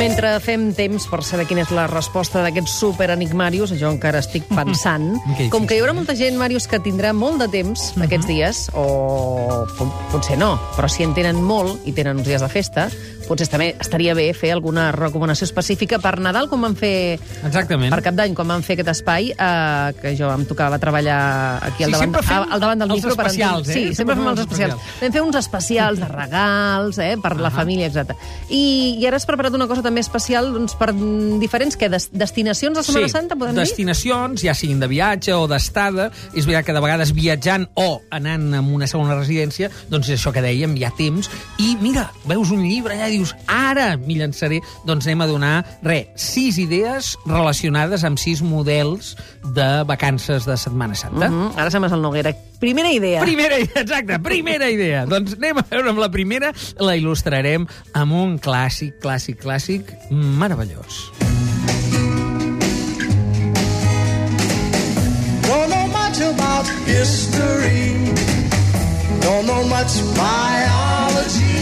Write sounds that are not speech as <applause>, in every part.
Mentre fem temps per saber quina és la resposta d'aquests superenigmarius, jo encara estic pensant, Que com que hi haurà molta gent, Màrius, que tindrà molt de temps aquests dies, o po- potser no, però si en tenen molt i tenen uns dies de festa, potser també estaria bé fer alguna recomanació específica per Nadal, com van fer Exactament. per Cap d'Any, quan vam fer aquest espai, eh, que jo em tocava treballar aquí al Sí, davant, sempre fem al davant del els micro. per especials, entendre- eh? Sí, sempre fem els especials. Vam fer uns especials de regals, eh, per la família, etc. I, I ara has preparat una cosa també especial doncs, per mm, diferents que des, destinacions de Setmana Santa, podem dir? destinacions, ja siguin de viatge o d'estada. És veritat que de vegades viatjant o anant a una segona residència, doncs és això que dèiem, hi ha temps. I mira, veus un llibre allà i dius, ara m'hi llançaré. Doncs anem a donar, re, sis idees relacionades amb sis models de vacances de Setmana Santa. Mm, ara sembles el Noguera. Primera idea. Primera idea, exacte, primera idea. <laughs> doncs anem a veure amb la primera, la il·lustrarem amb un clàssic, clàssic, clàssic meravellós. Don't know much about history. Don't know much biology.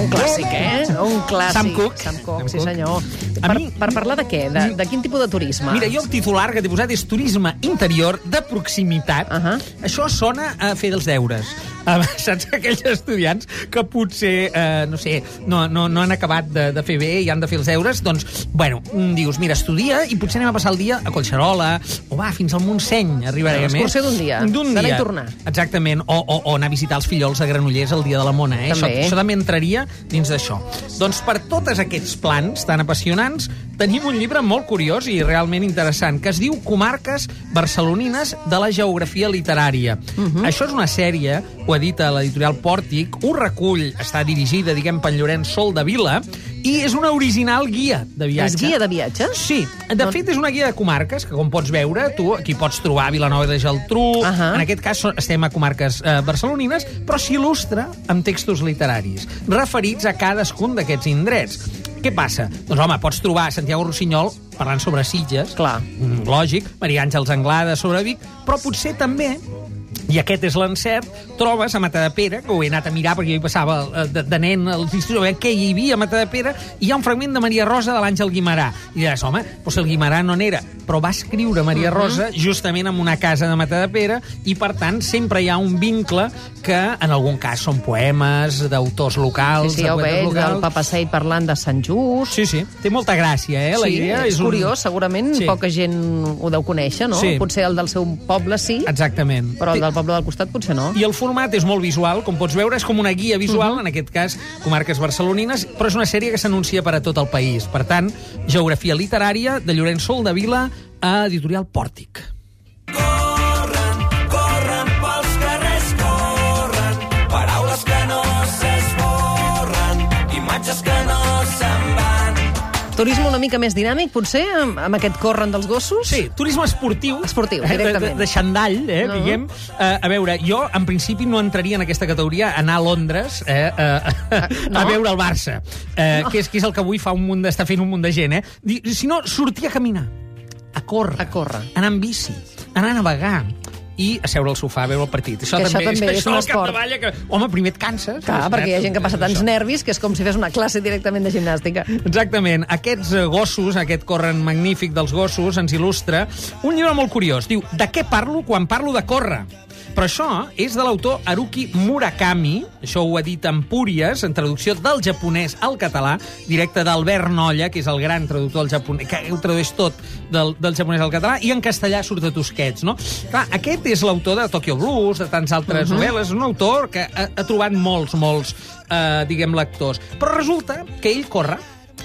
Un clàssic, eh? Un clàssic. Sam Cooke. Sam Cooke, Sam sí senyor. A Per, mi- per parlar de què? De, de quin tipus de turisme? Mira, jo el titular que t'he posat és turisme interior de proximitat. Ahà. Això sona a fer dels deures. <laughs> Uh, saps aquells estudiants que potser, uh, no sé, no, no, no han acabat de, de fer bé i han de fer els deures? Doncs, bueno, mm, dius, mira, estudia i potser anem a passar el dia a Collserola o va, fins al Montseny arribarem. Una excursió d'un dia, D'un dia. i tornar. Exactament, o, o, o anar a visitar els fillols de Granollers el dia de la Mona. Eh? També. Això, això també entraria dins d'això. Doncs per tots aquests plans tan apassionants, tenim un llibre molt curiós i realment interessant, que es diu Comarques barcelonines de la geografia literària. Uh Mhm. -huh. Això és una sèrie, ho edita l'editorial Pòrtic, ho recull, està dirigida, diguem, per Llorenç Sol de Vila, i és una original guia de viatge. És guia de viatges? Sí, de No. fet és una guia de comarques que, com pots veure, tu aquí pots trobar Vilanova de Geltrú, Ahà. en aquest cas estem a comarques eh, barcelonines, però s'il·lustra amb textos literaris, referits a cadascun d'aquests indrets. Què passa? Doncs, home, pots trobar Santiago Rossinyol parlant sobre Sitges, Clar. mm, lògic, Maria Àngels Anglada sobre Vic, però potser també i aquest és l'encert, trobes a Matadepera, que ho he anat a mirar perquè jo hi passava eh, de, de nen als instituts, què hi havia a Matadepera, i hi ha un fragment de Maria Rosa de l'Àngel Guimarà. I diràs, home, doncs el Guimarà no n'era, però va escriure Maria Rosa justament en una casa de Matadepera, i per tant sempre hi ha un vincle que en algun cas són poemes d'autors Sí, locals, sí, de ja ho veig, locals. del Papa Seit parlant de Sant Just. Sí, sí, té molta gràcia, eh, la sí, idea. és, un- curiós, segurament Sí. poca gent ho deu conèixer, no? Sí. Potser el del seu poble sí, Exactament. però el del poble del costat potser no. I el format és molt visual, com pots veure, és com una guia visual, Mhm. en aquest cas, comarques barcelonines, però és una sèrie que s'anuncia per a tot el país. Per tant, geografia literària de Llorenç Sol de Vila a Editorial Pòrtic. Turisme una mica més dinàmic, potser, amb, amb aquest corren dels gossos? Sí, turisme esportiu. Esportiu, eh, de, de, directament. de xandall, eh, No. diguem. Uh, a veure, jo, en principi, no entraria en aquesta categoria anar a Londres eh, uh, <laughs> a, no? a veure el Barça, eh, que, és, que és el que avui fa un munt de, està fent un munt de gent. Eh? Si no, sortir a caminar, a córrer, A córrer. anar en bici, anar a navegar, i a seure al sofà a veure el partit. Això Que això també, també és un esport. que, home, primer et canses. Clar, perquè hi ha gent que passa tants Això. nervis que és com si fes una classe directament de gimnàstica. Exactament. Aquests eh, gossos, aquest corren magnífic dels gossos, ens il·lustra un llibre molt curiós. Diu, de què parlo quan parlo de córrer? Però això és de l'autor Haruki Murakami, això ho edita Empúries, en traducció del japonès al català, directe d'Albert Nolla, que és el gran traductor del japonès, que ho tradueix tot del, del japonès al català, i en castellà surt a Tosquets, no? Clar, aquest és l'autor de Tokyo Blues, de tants altres uh -huh. novel·les, un autor que ha, ha trobat molts, molts, eh, diguem, lectors. Però resulta que ell corre,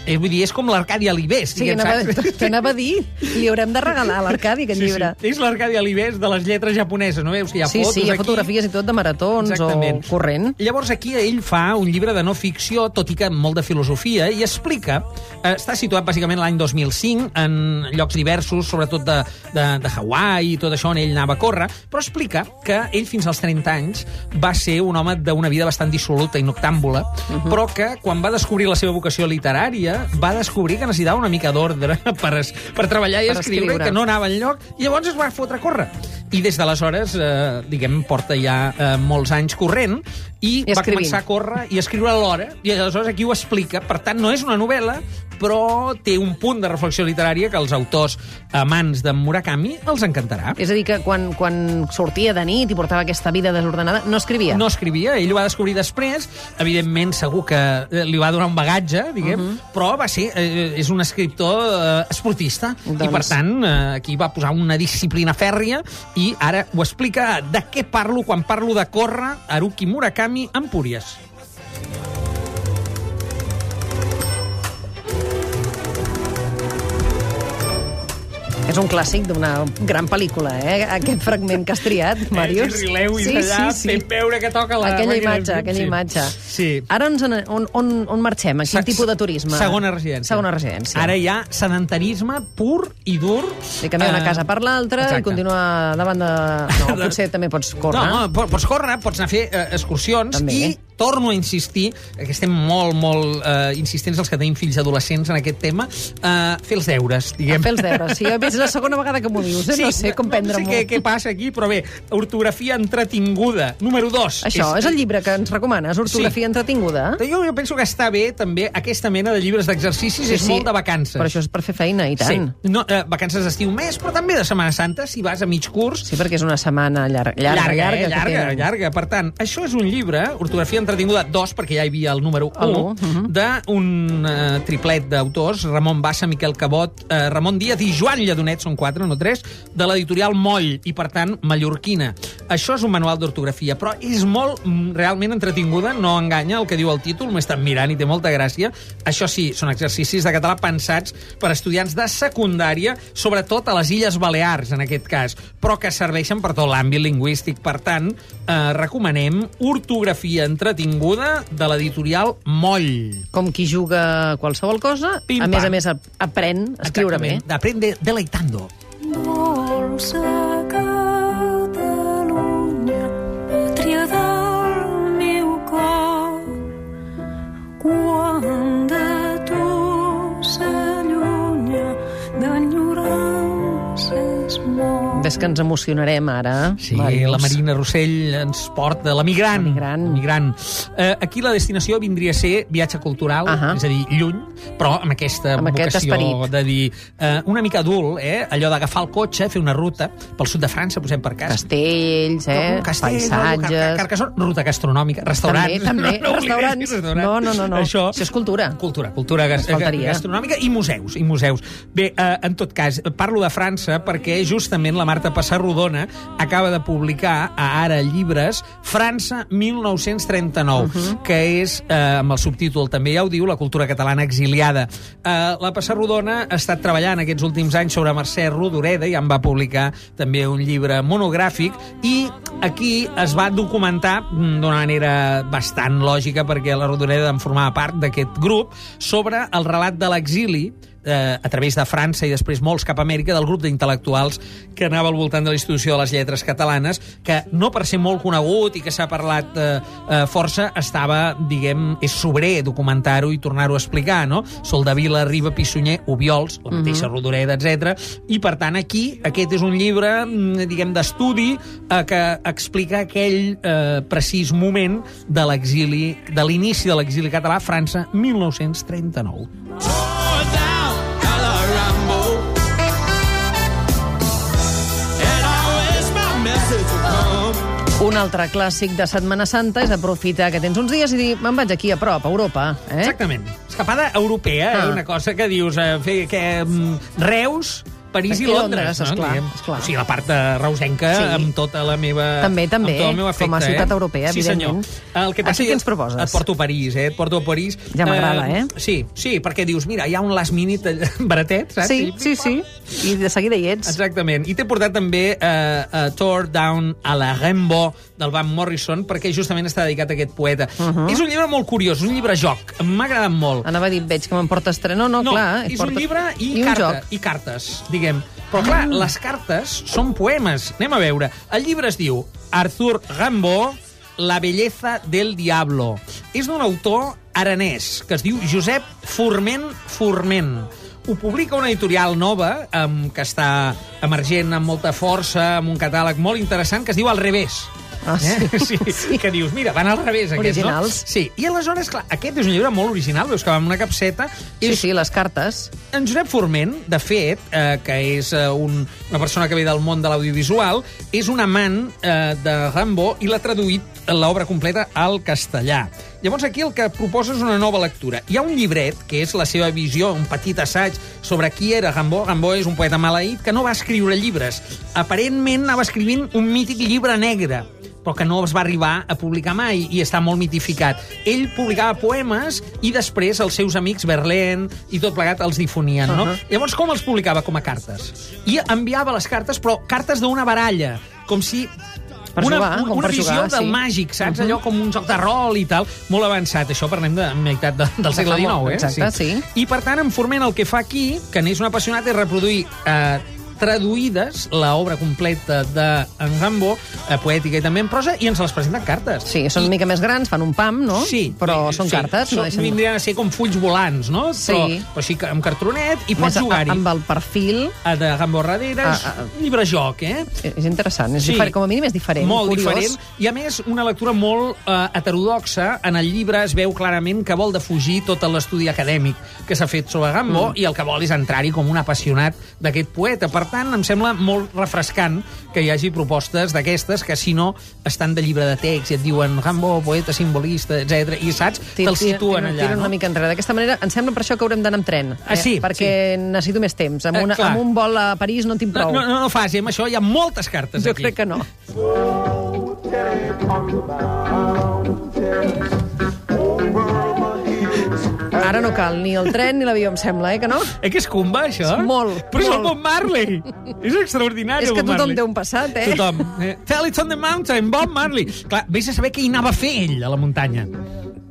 eh, vull dir, és com l'Arcadi Alibés, Sí, anava, saps? <laughs> t'anava a dir, li haurem de regalar a l'Arcadi aquest llibre. Sí, és l'Arcadi Alibés de les lletres japoneses, no veus? que Hi ha Sí, fotos sí, hi ha aquí. fotografies i tot de maratons Exactament. o corrent. Llavors aquí ell fa un llibre de no ficció, tot i que molt de filosofia, i explica, eh, està situat bàsicament l'any 2005, en llocs diversos, sobretot de, de, de Hawaii i tot això, on ell anava a córrer, però explica que ell fins als 30 anys va ser un home d'una vida bastant dissoluta i noctàmbula, uh Mhm. -huh. però que quan va descobrir la seva vocació literària va descobrir que necessitava una mica d'ordre <laughs> per, es, per treballar i Per escriure, escriure. que no anava enlloc, i llavors es va fotre a córrer. I des d'aleshores, eh, diguem, porta ja eh, molts anys corrent i, I va escrivint. començar a córrer i a escriure alhora. I aleshores aquí ho explica. Per tant, no és una novel·la, però té un punt de reflexió literària que als autors amants de Murakami els encantarà. És a dir, que quan, quan sortia de nit i portava aquesta vida desordenada, no escrivia. No escrivia, ell ho va descobrir després. Evidentment, segur que eh, li va donar un bagatge, diguem, Mhm. però va ser, eh, és un escriptor eh, esportista i, Doncs- per tant, eh, aquí va posar una disciplina fèrria i ara ho explica de què parlo quan parlo de córrer Haruki Murakami Empúries. És un clàssic d'una gran pel·lícula, eh? Aquest fragment que has triat, Màrius. Eh, si Lewis allà fent veure que toca la Aquella imatge, del aquella sí. imatge. Sí. Ara on, on, on, on marxem? A quin Se- tipus de turisme? Segona residència. Segona residència. Ara hi ha sedentarisme pur i dur. De canviar una Eh, casa per l'altra i continuar davant de... No, <laughs> potser també pots córrer. No, po- pots córrer, pots anar a fer eh, excursions També. i torno a insistir, que estem molt, molt eh, insistents els que tenim fills adolescents en aquest tema, eh, fer els deures, diguem. A fer els deures. Sí, és la segona vegada que m'ho dius, eh? no sé com prendre-m'ho. No sé què, què passa aquí, però bé, ortografia entretinguda. Número 2. Això, és, el llibre que ens recomanes, ortografia Sí. entretinguda? Jo, jo penso que està bé també aquesta mena de llibres d'exercicis, és molt de vacances. Però això és per fer feina, i tant. Sí, no, eh, vacances d'estiu més, però també de Setmana Santa, si vas a mig curs, Sí, perquè és una setmana llarga, llarga, llarga, llarga, eh? llarga, tenen. llarga. Per tant, això és un llibre, Ortografia entretinguda 2, perquè ja hi havia el número 1, El u, mhm. d'un eh, triplet d'autors, Ramon Bassa, Miquel Cabot, eh, Ramon Díaz i Joan Lladonet, són 4, no 3, de l'editorial Moll, i per tant, mallorquina. Això és un manual d'ortografia, però és molt mm, realment entretinguda, no enganya el que diu el títol, m'he estat mirant i té molta gràcia. Això sí, són exercicis de català pensats per estudiants de secundària, sobretot a les Illes Balears, en aquest cas, però que serveixen per tot l'àmbit lingüístic. Per tant, eh, recomanem Ortografia entretinguda de l'editorial Moll. Com qui juga qualsevol cosa, Pim, a més a més ap- aprèn a escriure bé. Exactament. Aprende deleitando. Dolça Ves que ens emocionarem ara. Sí, Màrius. la Marina Rossell ens porta la migrant. La migrant. migrant. Eh, aquí la destinació vindria a ser viatge cultural, Ahà. és a dir, lluny, però amb aquesta Amb aquest vocació esperit. de dir eh, una mica adult, eh? allò d'agafar el cotxe, fer una ruta pel sud de França, posem per cas. Castells, eh? Castell, Car paisatges... Carcassonne, ruta gastronòmica, restaurants. També, també, <laughs> No oblidem restaurants. No, no, no, no. Això, Això és cultura. Cultura, cultura gas gastronòmica i museus, i museus. Bé, eh, en tot cas, parlo de França perquè justament la Marta Passarrodona acaba de publicar a Ara Llibres França 1939, Mhm. que és, eh, amb el subtítol també ja ho diu, la cultura catalana exiliada. Eh, la Passarrodona ha estat treballant aquests últims anys sobre Mercè Rodoreda i en va publicar també un llibre monogràfic i aquí es va documentar mm, d'una manera bastant lògica perquè la Rodoreda en formava part d'aquest grup sobre el relat de l'exili eh, a través de França i després molts cap a Amèrica del grup d'intel·lectuals que anava al voltant de la institució de les lletres catalanes que no per ser molt conegut i que s'ha parlat eh, eh, força estava, diguem, és sobrer documentar-ho i tornar-ho a explicar, no? Soldavila, Riba, Pissunyer, Ubiols, la mateixa Rodoreda, etc. I per tant aquí aquest és un llibre, mm, diguem, d'estudi eh, que explica aquell eh, precís moment de l'exili, de l'inici de l'exili català a França 1939. Tore Un altre clàssic de Setmana Santa és aprofitar que tens uns dies i dir, me'n vaig aquí a prop, a Europa. Eh? Exactament. Escapada europea, eh? Ah. una cosa que dius, eh, fer que, mm, Reus, París i Londres. Londres, esclar, Diguem. esclar. O sigui, la part de reusenca Sí. amb tota la meva... També, també, amb tot el meu afecte, com a ciutat eh? europea, sí, senyor. evidentment. El que passa Aquí què ens proposes? Et porto a París, eh? Et porto a París. Ja m'agrada, eh? Sí, sí, perquè dius, mira, hi ha un last minute allà, <laughs> baratet, saps? Sí, sí, sí. I de seguida hi ets. Exactament. I t'he portat també eh, uh, Tour Down a la Rainbow del Van Morrison, perquè justament està dedicat a aquest poeta. Uh. -huh. És un llibre molt curiós, un llibre joc. M'ha agradat molt. Anava a dir, veig que m'emportes tres. No, no, No, clar. és un portes- llibre i, I un carta, joc. i cartes, diguem. Però clar, Ah. les cartes són poemes. Anem a veure. El llibre es diu Arthur Rimbaud, La belleza del diablo. És d'un autor aranès que es diu Josep Forment Forment. ho publica una editorial nova, um, que està emergent amb molta força, amb un catàleg molt interessant, que es diu Al revés. Ah, sí. Eh? <laughs> sí, sí. Que dius, mira, van al revés, aquests, Originals. no? Sí, i aleshores, clar, aquest és un llibre molt original, veus que va amb una capseta. Sí, és sí, les cartes. en Josep Forment, de fet, eh, que és eh, un, una persona que ve del món de l'audiovisual, és un amant eh, de Rambo i l'ha traduït l'obra completa al castellà. Llavors aquí el que proposa és una nova lectura. Hi ha un llibret, que és la seva visió, un petit assaig sobre qui era Rambo. Rambo és un poeta maleït que no va escriure llibres. Aparentment anava escrivint un mític llibre negre però que no es va arribar a publicar mai i està molt mitificat. Ell publicava poemes i després els seus amics Verlaine i tot plegat els difonien, no? Uh -huh. Llavors, com els publicava? Com a cartes. I enviava les cartes, però cartes d'una baralla, com si Per una, jugar, un- com una per visió jugar, del sí. màgic, saps? Allò com un joc de rol i tal, molt avançat. Això parlem de meitat de, del segle XIX, eh? exacte, sí. I, per tant, en Forment el que fa aquí, que n'és un apassionat, és reproduir eh, traduïdes l'obra completa d'en Rambo, eh, poètica i també en prosa, i ens les presenten en cartes. Sí, són una mica més grans, fan un pam, no? Sí, Però sí, són sí. cartes. Són, no deixen... Vindrien a ser com fulls volants, no? Sí. Però, però que amb cartronet i pots jugar-hi. amb el perfil. Ah, De Rambo darrere, és Ah, ah. un llibre-joc, eh? És interessant, és Sí. diferent, com a mínim és diferent. Molt curiós. diferent. I, a més, una lectura molt eh, heterodoxa. En el llibre es veu clarament que vol defugir tot l'estudi acadèmic que s'ha fet sobre Gambo mm. i el que vol és entrar-hi com un apassionat d'aquest poeta. Per tant, em sembla molt refrescant que hi hagi propostes d'aquestes que, si no, estan de llibre de text i et diuen Gambo, poeta, simbolista, etc. I saps? Te'l situen allà, no? una mica enrere. D'aquesta manera, em sembla per això que haurem d'anar amb tren. eh? Ah, sí, Perquè necessito més temps. Amb, Eh, una, clar. amb un vol a París no en tinc No, prou. no, no, no faci, amb això hi ha moltes cartes jo aquí. crec que no. Ara no cal ni el tren ni l'avió, em sembla, eh, que no? Eh que és comba, això? Molt, Però és el molt. Bob Marley. és extraordinari, És que el Bob tothom Marley. té un passat, eh? Tothom. Eh, Tell it on the mountain, Bob Marley. Clar, vés a saber què hi anava a fer ell a la muntanya.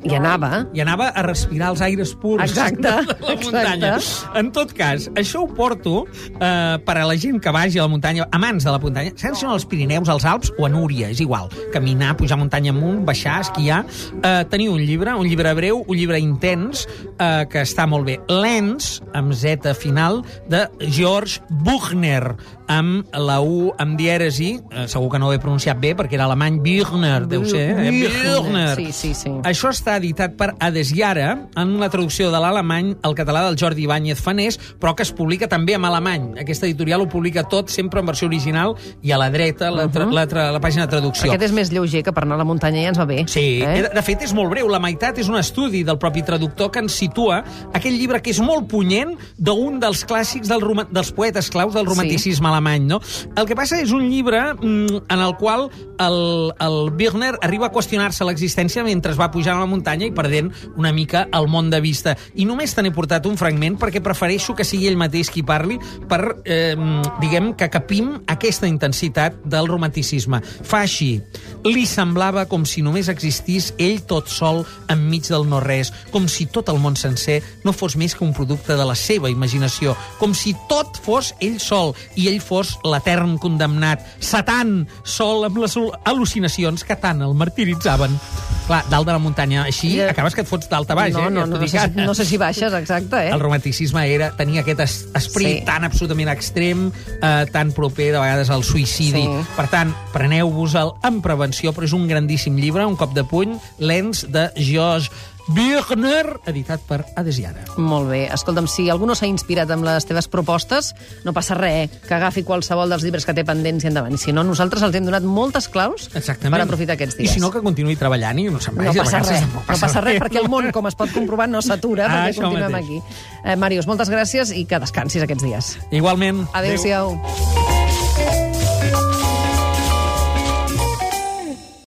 I anava. I anava a respirar els aires purs Exacte, de la exacte. muntanya. En tot cas, això ho porto eh, per a la gent que vagi a la muntanya, a mans de la muntanya, sense si als Pirineus, als Alps o a Núria, és igual. Caminar, pujar muntanya amunt, baixar, esquiar. Eh, teniu un llibre, un llibre breu, un llibre intens, eh, que està molt bé. Lens, amb Z final, de George Buchner, amb la U amb dièresi, eh, segur que no ho he pronunciat bé, perquè era alemany, Buchner, deu ser, eh? Buchner. Sí, sí, sí. Això està editat per Adesiara, en la traducció de l'alemany al català del Jordi Ibáñez Fanés, però que es publica també en alemany. Aquesta editorial ho publica tot, sempre en versió original, i a la dreta la, tra la, tra la pàgina de traducció. Aquest és més lleuger, que per anar a la muntanya ja ens va bé. Sí, Eh? eh? de fet és molt breu. La meitat és un estudi del propi traductor que ens situa aquell llibre que és molt punyent d'un dels clàssics del dels poetes claus del romanticisme alemany. No? El que passa és un llibre mm, en el qual el, el Birner arriba a qüestionar-se l'existència mentre es va pujant a la muntanya i perdent una mica el món de vista. I només te n'he portat un fragment perquè prefereixo que sigui ell mateix qui parli per, eh, diguem, que capim aquesta intensitat del romanticisme. Fa així. Li semblava com si només existís ell tot sol enmig del no-res, com si tot el món sencer no fos més que un producte de la seva imaginació, com si tot fos ell sol i ell fos l'etern condemnat, Satan, sol amb les al·lucinacions que tant el martiritzaven. Clar, dalt de la muntanya, així Ja. acabes que et fots dalt a baix, no, eh? no, no, no, sé, si- no sé si baixes, exacte, eh? El romanticisme era tenir aquest es esperit Sí. tan absolutament extrem, eh, tan proper de vegades al suïcidi. Sí. Per tant, preneu-vos-el amb prevenció, però és un grandíssim llibre, un cop de puny, Lens de George Birner, editat per Adesiara. Molt bé. Escolta'm, si algú no s'ha inspirat amb les teves propostes, no passa res, que agafi qualsevol dels llibres que té pendents i endavant. Si no, nosaltres els hem donat moltes claus Exactament. per aprofitar aquests dies. I si no, que continuï treballant i no se'n vagi. No passa res, tampoc no passa res, perquè el món, com es pot comprovar, no s'atura, Ah, perquè continuem mateix. aquí. Eh, Màrius, moltes gràcies i que descansis aquests dies. Igualment. Adéu-siau.